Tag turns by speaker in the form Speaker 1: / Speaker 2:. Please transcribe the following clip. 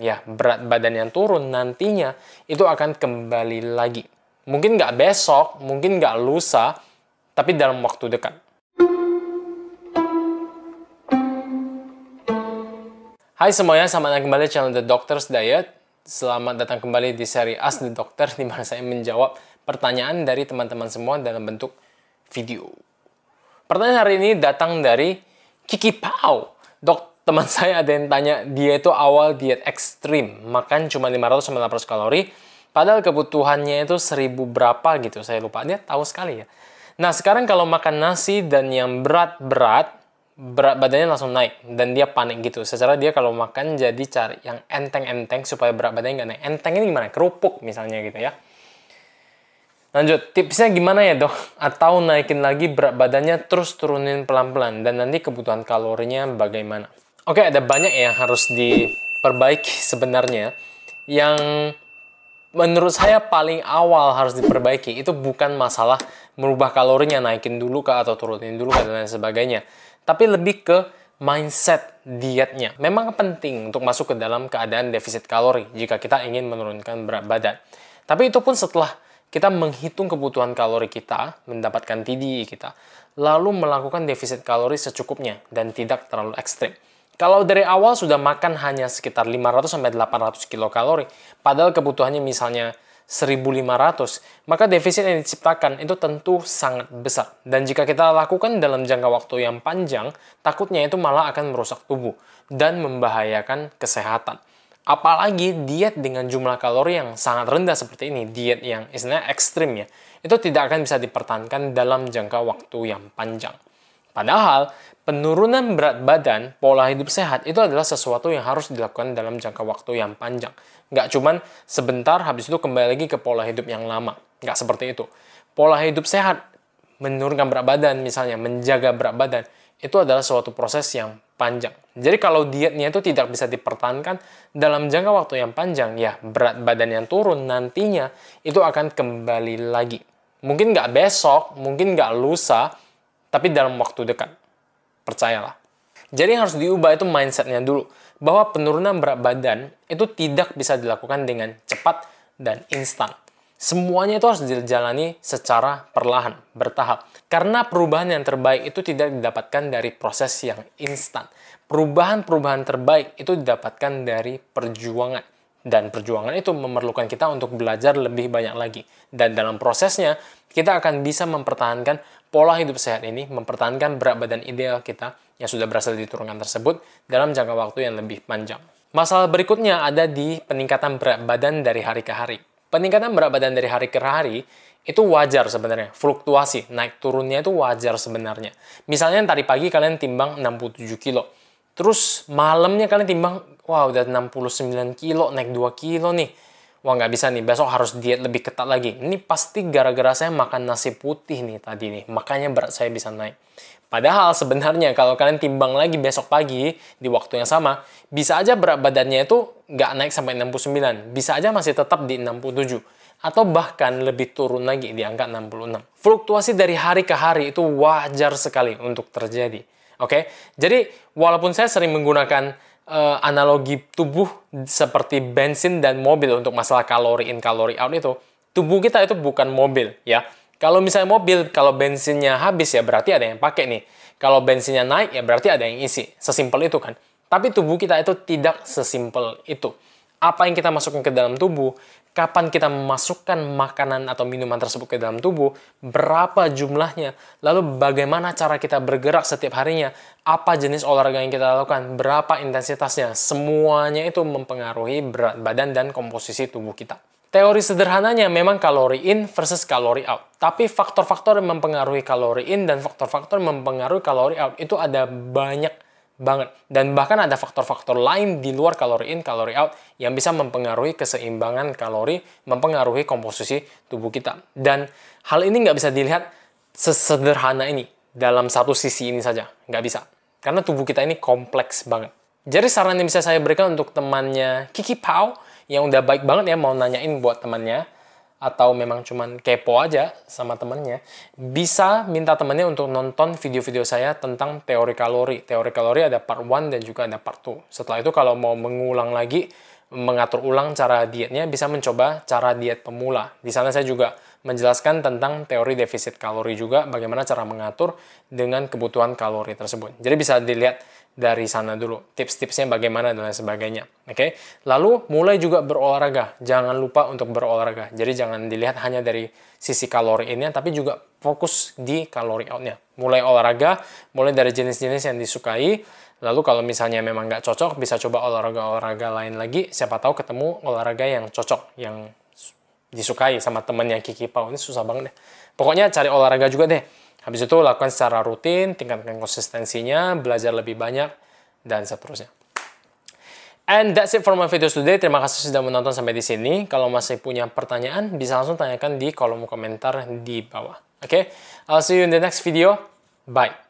Speaker 1: ya berat badan yang turun nantinya itu akan kembali lagi. Mungkin nggak besok, mungkin nggak lusa, tapi dalam waktu dekat. Hai semuanya, selamat datang kembali di channel The Doctor's Diet. Selamat datang kembali di seri Ask the Doctor, di mana saya menjawab pertanyaan dari teman-teman semua dalam bentuk video. Pertanyaan hari ini datang dari Kiki Pau. Dok, teman saya ada yang tanya, dia itu awal diet ekstrim, makan cuma 500 sampai 800 kalori, padahal kebutuhannya itu 1000 berapa gitu, saya lupa. Dia tahu sekali ya. Nah, sekarang kalau makan nasi dan yang berat-berat, berat badannya langsung naik dan dia panik gitu. Secara dia kalau makan jadi cari yang enteng-enteng supaya berat badannya nggak naik. Enteng ini gimana? Kerupuk misalnya gitu ya. Lanjut, tipsnya gimana ya dok? Atau naikin lagi berat badannya terus turunin pelan-pelan dan nanti kebutuhan kalorinya bagaimana? Oke, ada banyak yang harus diperbaiki sebenarnya. Yang menurut saya paling awal harus diperbaiki itu bukan masalah merubah kalorinya naikin dulu ke atau turunin dulu ke dan lain sebagainya tapi lebih ke mindset dietnya. Memang penting untuk masuk ke dalam keadaan defisit kalori jika kita ingin menurunkan berat badan. Tapi itu pun setelah kita menghitung kebutuhan kalori kita, mendapatkan TDI kita, lalu melakukan defisit kalori secukupnya dan tidak terlalu ekstrim. Kalau dari awal sudah makan hanya sekitar 500 800 kilokalori, padahal kebutuhannya misalnya 1.500, maka defisit yang diciptakan itu tentu sangat besar. Dan jika kita lakukan dalam jangka waktu yang panjang, takutnya itu malah akan merusak tubuh dan membahayakan kesehatan. Apalagi diet dengan jumlah kalori yang sangat rendah seperti ini, diet yang istilahnya ekstrim ya, itu tidak akan bisa dipertahankan dalam jangka waktu yang panjang. Padahal, penurunan berat badan, pola hidup sehat itu adalah sesuatu yang harus dilakukan dalam jangka waktu yang panjang. Nggak cuman sebentar, habis itu kembali lagi ke pola hidup yang lama. Nggak seperti itu. Pola hidup sehat, menurunkan berat badan misalnya, menjaga berat badan, itu adalah suatu proses yang panjang. Jadi kalau dietnya itu tidak bisa dipertahankan dalam jangka waktu yang panjang, ya berat badan yang turun nantinya itu akan kembali lagi. Mungkin nggak besok, mungkin nggak lusa, tapi dalam waktu dekat. Percayalah. Jadi yang harus diubah itu mindsetnya dulu. Bahwa penurunan berat badan itu tidak bisa dilakukan dengan cepat dan instan. Semuanya itu harus dijalani secara perlahan, bertahap. Karena perubahan yang terbaik itu tidak didapatkan dari proses yang instan. Perubahan-perubahan terbaik itu didapatkan dari perjuangan. Dan perjuangan itu memerlukan kita untuk belajar lebih banyak lagi. Dan dalam prosesnya, kita akan bisa mempertahankan pola hidup sehat ini, mempertahankan berat badan ideal kita yang sudah berhasil diturunkan tersebut dalam jangka waktu yang lebih panjang. Masalah berikutnya ada di peningkatan berat badan dari hari ke hari. Peningkatan berat badan dari hari ke hari itu wajar sebenarnya. Fluktuasi, naik turunnya itu wajar sebenarnya. Misalnya tadi pagi kalian timbang 67 kilo. Terus malamnya kalian timbang wah udah 69 kilo, naik 2 kilo nih. Wah nggak bisa nih, besok harus diet lebih ketat lagi. Ini pasti gara-gara saya makan nasi putih nih tadi nih, makanya berat saya bisa naik. Padahal sebenarnya kalau kalian timbang lagi besok pagi di waktu yang sama, bisa aja berat badannya itu nggak naik sampai 69, bisa aja masih tetap di 67 atau bahkan lebih turun lagi di angka 66. Fluktuasi dari hari ke hari itu wajar sekali untuk terjadi. Oke, jadi walaupun saya sering menggunakan uh, analogi tubuh seperti bensin dan mobil untuk masalah kalori in kalori out itu tubuh kita itu bukan mobil ya. Kalau misalnya mobil kalau bensinnya habis ya berarti ada yang pakai nih. Kalau bensinnya naik ya berarti ada yang isi. Sesimpel itu kan. Tapi tubuh kita itu tidak sesimpel itu. Apa yang kita masukkan ke dalam tubuh, kapan kita memasukkan makanan atau minuman tersebut ke dalam tubuh, berapa jumlahnya, lalu bagaimana cara kita bergerak setiap harinya, apa jenis olahraga yang kita lakukan, berapa intensitasnya, semuanya itu mempengaruhi berat badan dan komposisi tubuh kita. Teori sederhananya memang kalori in versus kalori out. Tapi faktor-faktor yang mempengaruhi kalori in dan faktor-faktor yang mempengaruhi kalori out itu ada banyak banget. Dan bahkan ada faktor-faktor lain di luar kalori in, kalori out yang bisa mempengaruhi keseimbangan kalori, mempengaruhi komposisi tubuh kita. Dan hal ini nggak bisa dilihat sesederhana ini dalam satu sisi ini saja. Nggak bisa. Karena tubuh kita ini kompleks banget. Jadi saran yang bisa saya berikan untuk temannya Kiki Pau yang udah baik banget ya mau nanyain buat temannya atau memang cuman kepo aja sama temennya, bisa minta temennya untuk nonton video-video saya tentang teori kalori. Teori kalori ada part 1 dan juga ada part 2. Setelah itu kalau mau mengulang lagi mengatur ulang cara dietnya, bisa mencoba cara diet pemula. Di sana saya juga menjelaskan tentang teori defisit kalori juga, bagaimana cara mengatur dengan kebutuhan kalori tersebut. Jadi bisa dilihat dari sana dulu, tips-tipsnya bagaimana dan lain sebagainya. Oke, okay? lalu mulai juga berolahraga. Jangan lupa untuk berolahraga. Jadi jangan dilihat hanya dari sisi kalori ini, tapi juga fokus di kalori outnya. Mulai olahraga, mulai dari jenis-jenis yang disukai. Lalu kalau misalnya memang nggak cocok, bisa coba olahraga-olahraga lain lagi. Siapa tahu ketemu olahraga yang cocok, yang disukai sama temennya Kiki Pau ini susah banget deh. Pokoknya cari olahraga juga deh. Habis itu lakukan secara rutin, tingkatkan konsistensinya, belajar lebih banyak, dan seterusnya. And that's it for my video today. Terima kasih sudah menonton sampai di sini. Kalau masih punya pertanyaan, bisa langsung tanyakan di kolom komentar di bawah. Oke, okay? I'll see you in the next video. Bye.